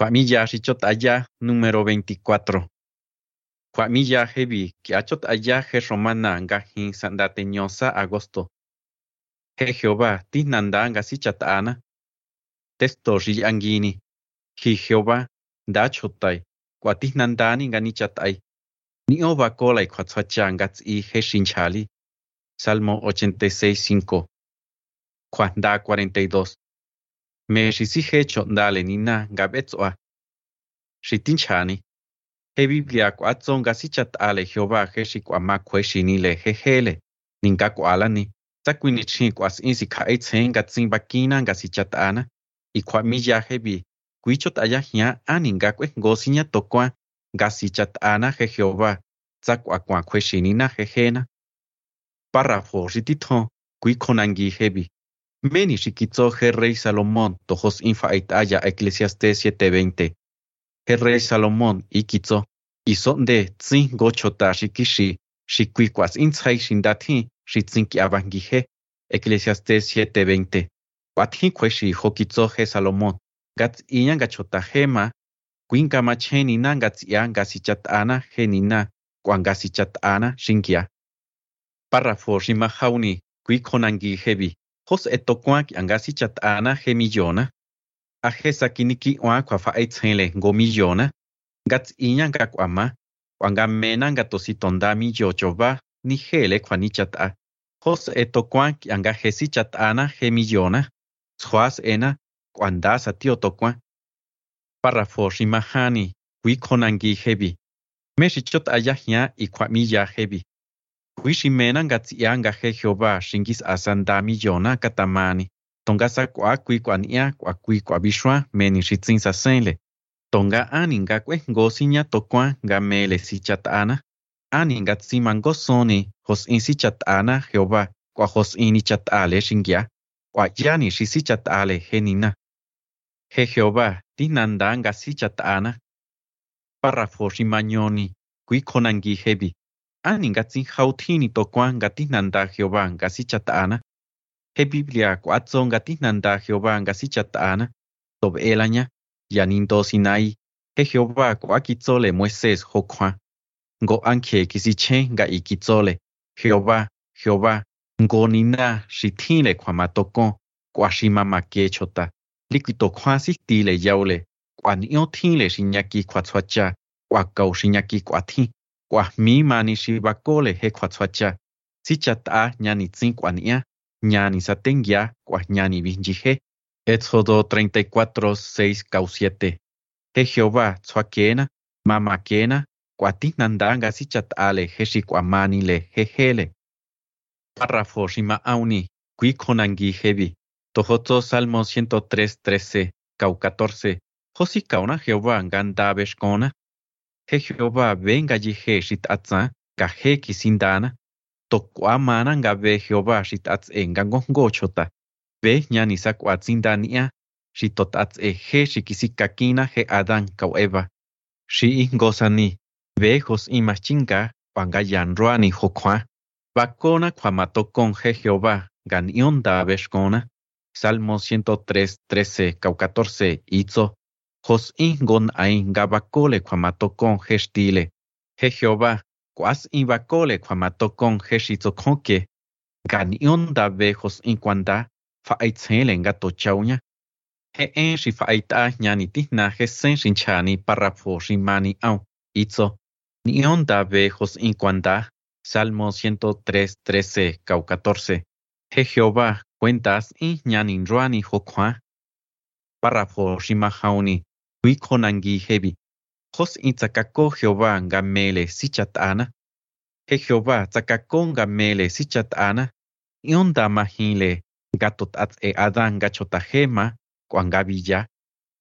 Kwamilla Richot Allá, número 24. Kwamilla Hebi, que achot allá je romana ngajin sandateñosa agosto. Je Jehová, tinanda ngasichataana. Testo angini. Ji Jehová, dachotai, kwatihnandani nganichatai. Ni ova kola kwatsacha ngatsi je shinchali. Salmo 86.5. Kwanda 42. Me shisi hecho dale nina gabetsoa. Shitinchani. He Biblia kwatson gasichat ale Jehová heshi kwama kweshini le hehele. Ninga kwalani. Takwini chin kwas insi kaitsen gatsin bakina gasichat ana. Y kwamilla hebi. Kwichot aya hia aninga kwe ngosinya tokwa. Gasichat ana he Jehová. Tsakwa kwa kweshini na hehena. Párrafo ritito. Kwikonangi hebi. Meni shikitzo he rey Salomón tojos infa itaya Eclesiastes 7:20. He rey Salomón ikitzo isonde tsin gochota shikishi shikuikwas inzai shindati shitzinki abangihe Eclesiastes 7:20. Wathin kweshi hokitzo he Salomón gats iyan gachota hema kuinka macheni na gats iyan gasichat ana henina kwan gasichat ana shinkia. Párrafo shimahauni kuikonangi hebi. hos etokuak angasi chatana gemillona. Aje sakiniki oa kwafa eitzhenle gomillona. Gats iña gakwama. Wangamena gatositondami yochoba ni jele kwanichata. Hos etokuan angajesi chatana gemillona. Tsuas ena kwandasa tiotokuan. Párrafo shimahani. Wikonangi hebi. Meshichot ayahia y kwamilla hebi. Wishimena ngatsianga he Jehová shingis asanda millona katamani. Tonga sa kwa kui kwa nia kwa kui kwa bishwa meni shitsin sa senle. Tonga ani nga kwe ngosinya tokwa nga mele si chatana. Ani nga tsiman gosoni hos in si chatana Jehová kwa hos ini chatale shingia. Kwa yani shi si chatale henina. He Jehová tinanda nga si chatana. Párrafo shimañoni. Kui konangi hebi. Ani ngatsin hautini tokwa ngatinanda Jehová ngasichatana. He Biblia kwatso ngatinanda Jehová ngasichatana. Tob elaña, yanindo Sinai. He Jehová kwakitsole Moisés hokwa. Ngo anke kisiche nga ikitsole. Jehová, Jehová, ngo nina shitile kwa matoko. Kwa shima makechota. Liquito kwa sitile yaule. Kwa nio tile shinyaki kwa tswacha. Kwa kau shinyaki kwa ti. kwa mi mani shi bakole he kwatswacha si chata ñani tsin kwania ñani satengia kwa ñani vinjije Éxodo 34 6 cau 7 he Jehová tswakena mama kena kwa tinandanga si chatale he shi kwa mani le hejele párrafo shima auni kui konangi hebi tohoto salmo 103 13 cau 14 Josi kauna Jehová ganda beshkona he Jehová venga jihe shit atza ga he kisindana to kwa mana nga ve Jehová shit atz e nga ngochota ve nyani sa kwa tsindania shi tot atz e he shi kisikakina he Adán kau Eva. Shi ingosani ve hos imachinga panga yanroani hokwa bakona kwa matokon he Jehová gan ionda beshkona Salmo 103, 13, cau 14, itzo Jos ingon ain gabakole kwamatokon hestile. He Jehová, quas invakole kwamatokon heshitzokonke. Ganion da ve jos inquanda, fa aitzelen gato chauña. He en shi fa aita ñani tihna he sen shinchani parrafo shimani au. Itzo. Nion da ve jos inquanda. Salmo 103, 13, cau 14. He Jehová, cuentas in ñani ruani hokwa. Párrafo shimahauni. Wikonangi hebi. Jos in tsakako Jehová nga mele sichatana. He Jehová tsakako nga mele sichatana. Ionda mahile gatot at e Adán gachotahema kwanga villa.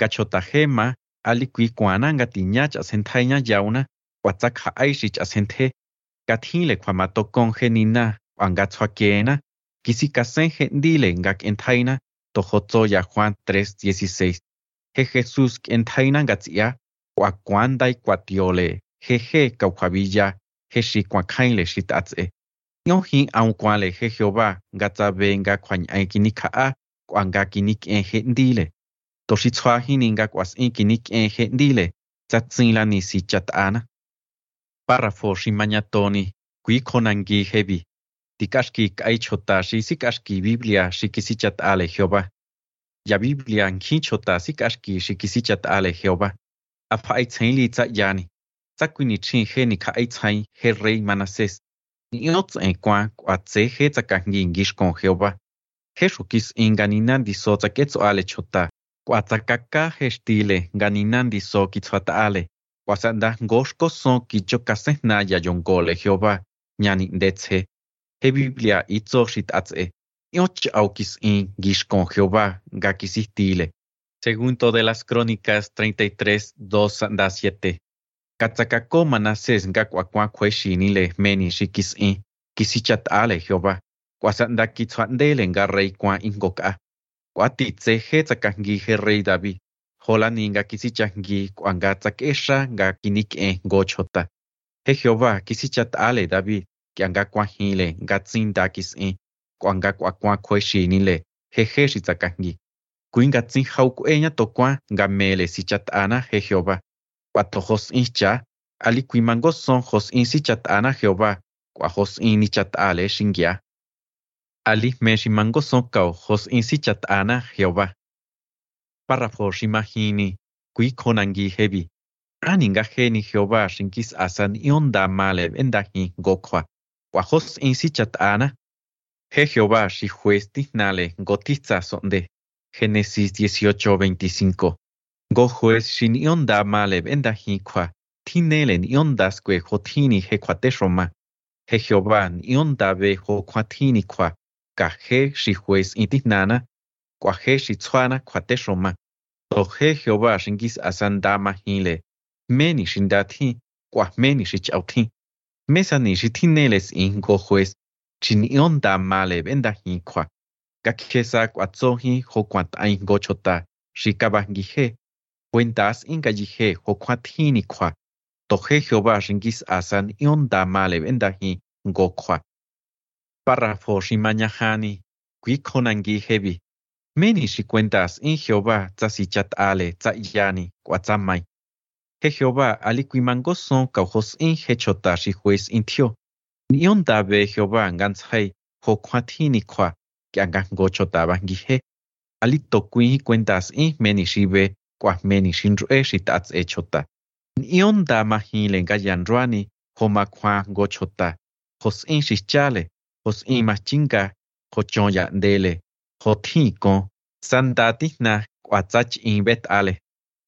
Gachotahema alikwi kwana nga tiñach asentaiña yauna. Watsak ha aishich asente. Gathile kwamatokon genina kwanga tswakena. Kisikasen gendile nga entaina. Tohotzoya Juan 3:16. je Jesús entainangatsia kuakuandai kuatiole jeje kaujuavilla jechi kuakainle xitatse ño jin aukuanle je Jehová ngatsabe nga kuañ'aikini kja'a kuangakinik'en je ndile. Toxitsjuajini nga kuas'in kinik'en je ndile. Tsatsinla nisi chat'ana párrafo ximañatoni kuikjonanki jevi tikaxki k'aichjotaxi sik'axki biblia xikisichat'ale Jehová ya biblia nkjin chota sikaxki xi kisichat'ale jehová. Afa'ai tsainli tsa yani. Tsa kui nichjin je nikja'ai tsain je rey manases ni'yo ts'en kuan k'uatse je tsakajngi ngixkon jehová. Je xukis'in nga ninandiso tsaketso'ale chota. K'uatsakaka je xtile nga ninandiso kitsjuata'ale k'uasanda ngoxko son kichokasejna ya yonkole jehová. Ñani ndetsje je biblia itso xit'ats'e ngixkon jehová nga kisijtile segundo de las crónicas 33 2 sanda 7 katsakako manases nga k'uakuan kjuexinile meni xi kis'in kisichat'ale jehová. K'uasanda kitsjua'ndele nga rey kuan ijnkok'a k'uatitse je tsakajngi je rey david. Jolani nga kisichajngi k'ua nga tsak'exa nga kinik'en ngo chjota je jehová kisichat'ale david. K'ia nga kuajinle nga tsinda kis'in k'ua nga k'uakuan kjuexinile jeje xi tsakajngi kui nga tsin jauk'ueña tokuan nga mele sichat'ana je jehová. K'ua jos'in cha ali kui mango son jos'in sichat'ana jehová. K'ua jos'in nichat'ale xinguia. Ali me xi mango son kao jos'in sichat'ana jehová. Párrafo xi majini kui khonangi hebi ani nga jeni jehová xinkis'asa n'ionda male b'endajin ngokjua. K'ua jos'in sichat'ana je jehová tijtsa so'nde génesis 18:25 ngo juez xi n'ionda male b'endajin kjua tjinele n'ionda skue jo tjini je jehová n'ionda be jo kjuatjini kjua ka je xi juez in tijnana k'ua je xi tsjuana kjuatexroma to je jehová xinkis'asa nda majinle meni xi nda tjin k'ua meni xi ch'au tjin mesani xi tjinele s'in ngo juez xi n'ionda male b'endajin kjua kakjesa k'uatsojin jo kuant'ain ngo chota xi kabajngije kuentas ingayije jo kjuatjini kjua to je jehová xinkis'asa n'ionda male b'endajin ngo kjua párrafo xi mañajani kui khonangi hebi meni xi kuentas in jehová tsa sichat'ale tsa yani k'ua tsamai je jehová ali kui mango son kao jos'in je chota xi juez intjio Nion tabe Jehová anganzai, jocuatinicua, que angangocho tabangije. Alito quin cuentas in menishibe, cuas menishindru eshitats echota. Nion da mahilen gayanruani, homa cuan gochota. Jos in shichale, jos in machinka, jochon yandele, jotinko, sandatina, cuatzach in betale.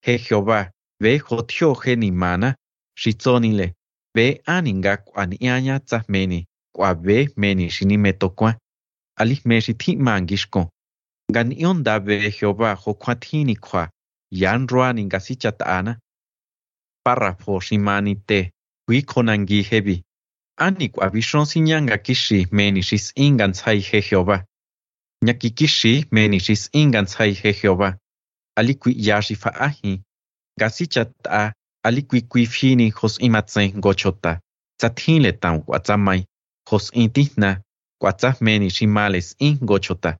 He Jehová, ve jotio genimana, shitzonile, nimana xi tsonile be ani nga k'ua ni'aña tsa meni k'ua be meni xi nime tokuan ali jme xi tjin'ma ngixkon nga n'ionda be jehová jo kjuatjini kjua yanruani nga sichat'ana párrafo xi mani te kui khonangi hebi ani k'ua bixon siña nga kixi meni xi s'in ngantsjai je jehová. Ña kikixi meni xi s'in ngantsjai je jehová. Ali kui ya xi fa'ajin nga sichat'a ali kui kui fini jos'in matsen ngo chota tsa tjinle taun k'ua tsamai jos'in tijna k'ua tsa meni xi male s'in ngo chota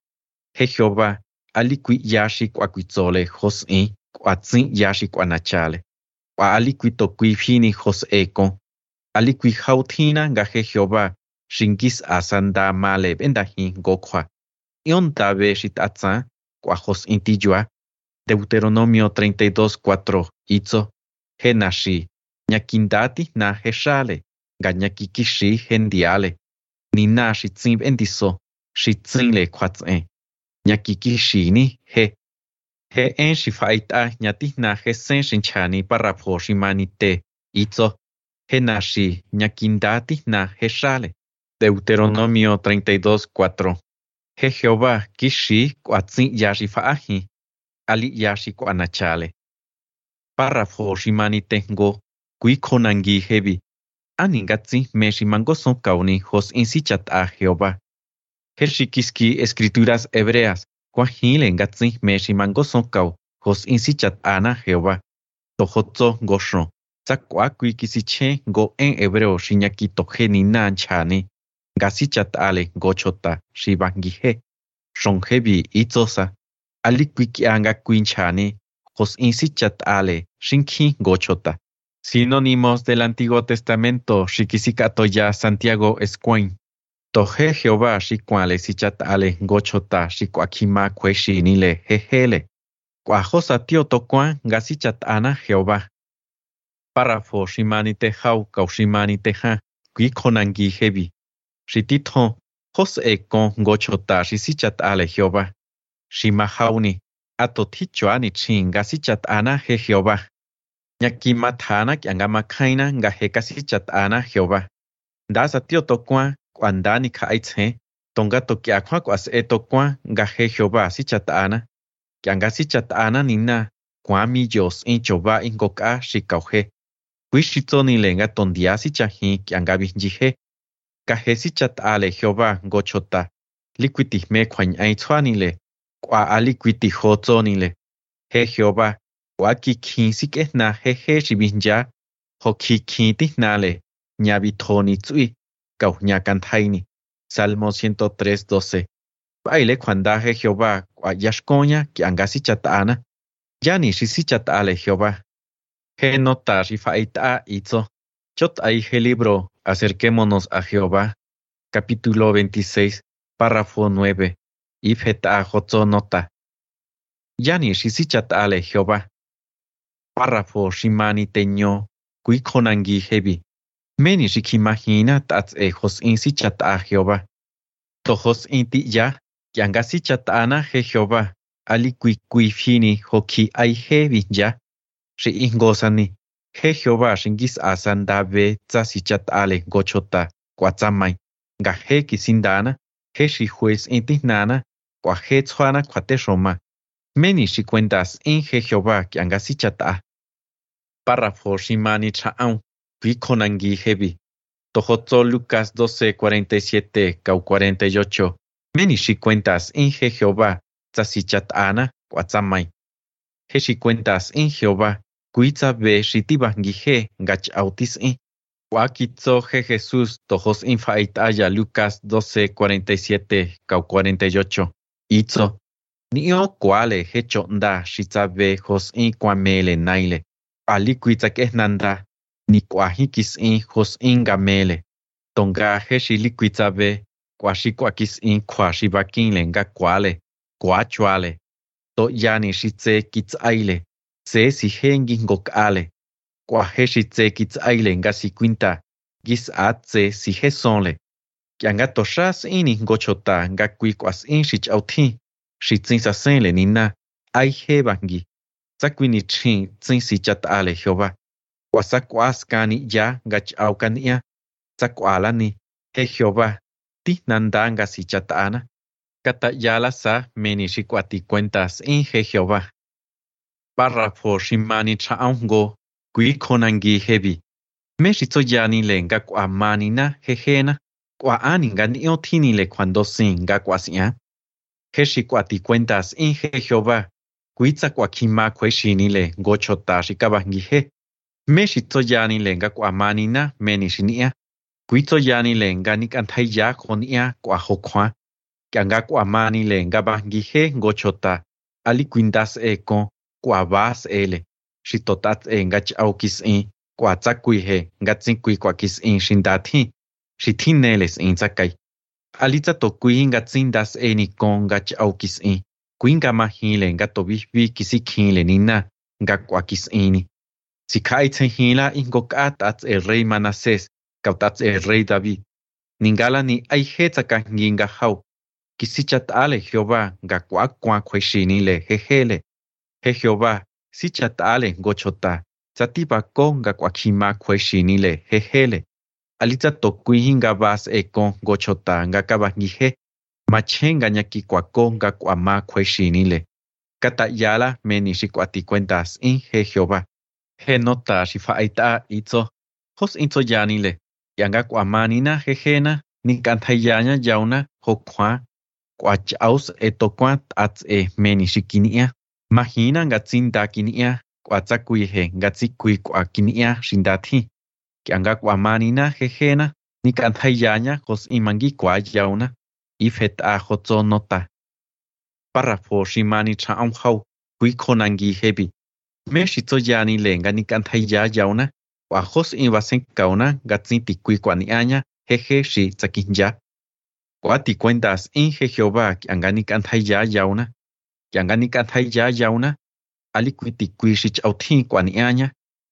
je jehová ali kui ya xi k'ua kuitsole jos'in k'ua tsin ya xi k'ua nachale. K'ua ali kui to kui fini jos'e kon ali kui jau tjina nga je jehová xi nkis'asa nda male b'endajin ngo kjua n'ionda be xi t'atsan k'ua jos'in tiyua Deuteronomio 32:4 itso je naxi ña kinda tijna je xale nga ña kikixi je ndiale nina xi tsin b'endiso xi tsinle kjuats'en. Ña kikixini je. Je en xi fa'ait'a ña tijna je sen xi nchjani párrafo xi mani te itso. Je naxi ña kinda tijna je xale Deuteronomio 32:4 je Jehová kixi k'ua tsin ya xi fa'ajin ali ya xi párrafo xi mani tenjngo kui khonangi hebi. Ani ngatsi me xi mango son kauni jos'in sichat'a jehová. Je xi kiski escrituras hebreas kuajinle ngatsi me xi mango son kau jos'in sichat'ana jehová. Tojotso ngoxon tsa k'ua kui kisichjen ngo en hebreo xi ña kitoje nina nchjani nga sichat'ale ngo chota xi bajngije xonjebi itsosa ali anga insichat ale, shinki gochota. Sinónimos del Antiguo Testamento, ya Santiago Escuin. Toje Jehová sichat ale gochota xicuaquima cuexinile jejele. Cuajosa tío tocuan gasichat ana Jehová. Párrafo shimanite jau kaushimani teja, quiconangi hebi. Shitito, jos econ gochota ale Jehová. Shimahauni, atotichoani chin gasichat ana je Jehová. Ñaki matana kianga makaina nga hekasichat ana Jehová. Dasa tío tocuan, cuandani kaitse, tonga tokiakwa kwas etokwa nga he Jehová sichat ana. Kianga sichat ana nina, kwami Dios in Jehová ingoka shikauhe. Wishitoni lenga tondia sichahi kianga binjihe. Kahe sichat ale Jehová gochota. Liquiti me kwan aitzwanile. Kwa aliquiti hotzonile. He Jehová, waki kinsike na he he shibinja. Hoki kinti nale. Nyabitoni tsui. Kau nyakantaini. Salmo 103, 12. Baile kwandaje Jehová, kwa yashkonya kianga sichat ana. Yani sichat ale Jehová. He nota rifaita itzo. Chot el libro Acerquémonos a Jehová, capítulo 26, párrafo 9. Ifeta jotzo nota. Yani shisichat ale Jehová. Párrafo shimani teño, kuikonangi hebi. Meni shikimagina tats e jos in sichat a Jehová. Tojos inti ya, kianga sichat ana je Jehová. Ali kui kui fini hoki ai hebi ya. Shi ingosani. He Jehová shingis asan dabe sichat ale gochota, kuatzamai. Nga he kisindana, he shi juez intihnana, kwa he tsuana kwate roma. Meni shi cuentas in he Jehová que anga sichata. Párrafo shimani chaun, konangi hebi. Tojoto Lucas 12, 47, cau 48. Meni shi cuentas in he Jehová, ana, kuatzamai. He shi cuentas in Jehová, Kuitza be shitibangihe gach autis'i. Wakitzo je Jesús tojos infaitaya Lucas 12, 47, 48. Itzo. Nio kuale hecho nda shitzabe jos in kwamele naile. Ali kuitzak nanda. Ni kwahikis in jos in gamele. Tonga he shilikwitzabe. Kwashikwakis in kwashibakinle nga kuale. Kwachuale. To yani shitze kitzaile. se si hengi ngokale. Kwa heshi tse kits aile nga si quinta, gis at tse si hesonle. Kya nga toshas ini ngochota nga kui kwas in shich auti, shi tsin sa senle nina, ai he bangi. Sa kwini chin tsin si chat ale Jehová. Kwa sa kwas kani ya nga chau kania, sa kwala ni, he Jehová, ti nanda nga si chat ana. Kata yala sa meni shi kwati cuentas in he Jehová. párrafo shimani cha'aungo kui konangi hebi. Meshitso yani le nga kwa manina jejena kwa ani nga niyo tini le cuando sin nga kwa siya. Heshi kwa ti cuentas in je Jehová. Kuitza kwa kima kwe shini le gochota shikabangi he. Meshitso yani le nga kwa manina meni shinia. Kuitzo yani le nga nikantai ya konia kwa hokwa. Kanga kwa mani le nga bangi he gochota. Ali quintas eko kuavas ele, xitotats e ngach aukis in, kuatzakui he, ngatsinkui kuakis in xindati, xitineles in tsakai. Alitza tokui ngatsindas e nikon ngach aukis in, kuinga mahile ngatovihvi kisikile nina, nga kuakis ini. Sikaitze hila ingokat ats el rey Manasés, kautats el rey David. Ningala ni aihetzaka nginga hau. Kisichat ale Jehová, nga kuak kuak huexinile jejele, He Jehová, si chatale gochota, satipa konga kwakima kweshinile jejele. alitza tokuinga vas eko ekon gochotanga kabajnije machenga kwe shinile. Kata yala meni xikuatikuentas inje Jehová. Jenota xifaita itzo. Hos intzo yanile. Yanga kwa manina jejena ni nikantayaña yauna hokwa. Kwa chaus eto kwa tats e meni xikinia. Mahina ngatsin dakinia kuatsakuihe ngatsikui kuakinia shindati. Kianga kuamanina jejena nikantjayaña jos imangi kuayauna ifet'a jotsonota. párrafo shimani chaon hau kui konangi hebi me shitso yani lenga ni kanthai ya yauna wa hos in wasen kauna gatsin ti kui kwani anya jeje shi tsakinja kwa ti cuentas in je Jehová que angani kanthai ya yauna que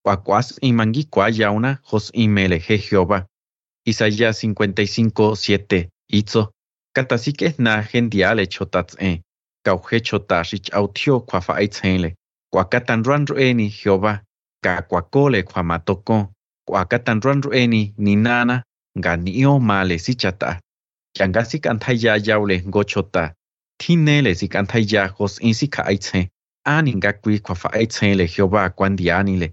angani kanthai ya yauna ali kui ti kui shi chautin kwani anya wa kwas in mangi kwa yauna hos in mele je Jehová Isaías 55, 7. Itzo. Katasike na gendiale chotats en. Kauhe chotashich autio kwa faitzenle. Kwa katan rueni Jehová. Ka kwa kole kwa matoko. Kwa katan rueni ni nana. Nga niyo male si chata. Kyanga si kantaya yaule ngochota. Tinele si kantaya hos in si kaitzen. Ani nga kui kwa faitzenle Jehová kwandianile.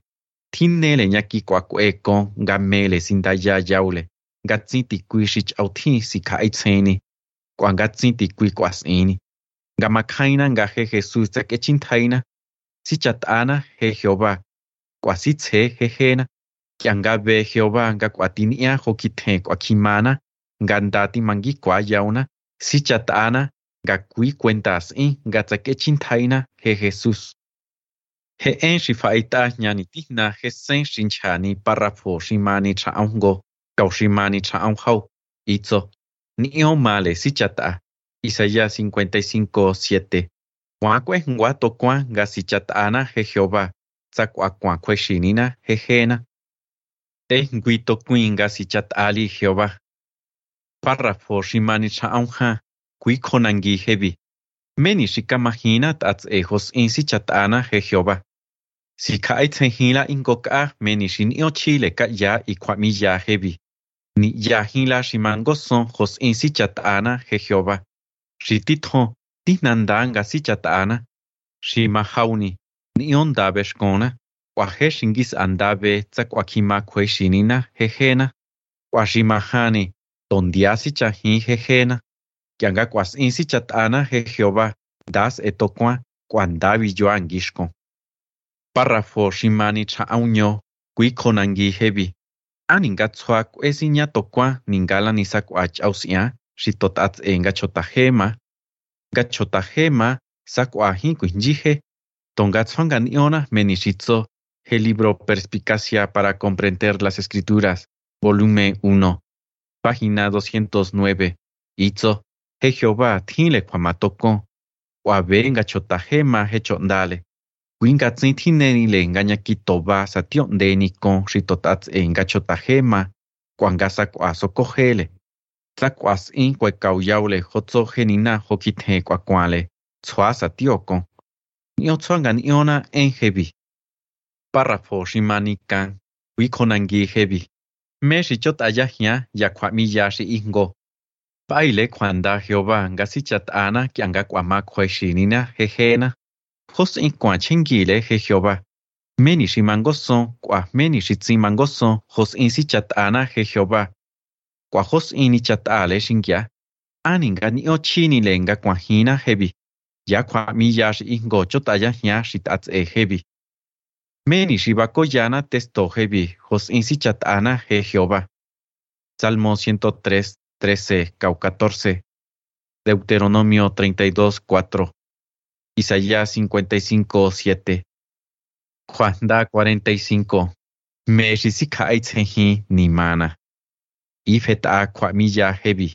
Tinele nyaki kwa kweko nga mele sindaya yaule. ngatsi ti kui xich authi si khai tseni kwa ngatsi ti kui kwasini nga makhaina nga je Jesús tsa kechintaina si chatana je Jehová. Kwa si tse jejena kya nga be Jehová nga kwatinia jokithe kwa kimana. Nga ndati mangi kwa yauna si chatana nga kui cuentas in nga tsa kechintaina je Jesús he en shi faita nyani tihna je sen shinchani parrafo shimani chaongo Kaushimani Chaonhau, Itzo, Nio Male Sichata, Isaías 55, 7. Huacue Huato Quan Gasichatana Je Jehová, Tzacuacuan Cueshinina Jejena, Te Guito Queen Gasichatali Jehová. Párrafo Shimani Chaonha, Cuiconangi Hebi. Meni Shikamahina Tats Ejos Insichatana Je Jehová. Si kaitsen hila ingoka meni shin io chile ka ya y kwami ya hebi. Ni ya hila shimango son hos in si chatana je Jehová. Shi titho tinandanga si chatana. Shi mahauni ni. Kwa he shingis andabe tsak wakima kwe shinina jejena. Kwa shi mahani dondia si chahin jejena. Kianga kwas in si chatana. Das etokwa kwandabi yo angishkon. Párrafo shimani cha'aunyo kui konangi hebi. Aninga tsua kwesinya tokwa ningala nisa kwach ausia shitotats enga chotahema. Ga chotahema sakwahi kuinjije. Tonga tsonga niona menishitzo. El libro Perspicacia para comprender las escrituras. Volumen 1. Página 209. Itzo. He Jehová tile kwamatoko. Wabenga chotahema hechondale. Winga tsintineni le engaña kitoba sa tiondeni con ritotats e engacho tajema, kwangasa kwaso kojele. Tlakuas in kwe kauyaule hotso genina hokithe kwakwale, tsua sa tioko. Nio tsuanga niona en hebi. Párrafo shimani kan, wikonangi hebi. Me shichot ayahia ya kwami yashi ingo. Baile kwanda Jehová ngasichat ana kianga kwama kweshinina jejena. Jos in kwa chengile je Jehová. Meni shi mangoson, kwa meni shi tsin mangoson, jos in si chatana je Jehová. Kwa jos in chatale shingya. Aninga ni ochini lenga kwa hina hebi. Ya kwa mi yash ingo chotaya hya shi tats e hebi. Meni shi bakoyana testo hebi, jos in si chatana je Jehová. Salmo 103, 13, Cau 14. Deuteronomio 32, 4. Isaías 55, 7. Juan da 45. Me ni mana. Ifet a kwamilla hebi.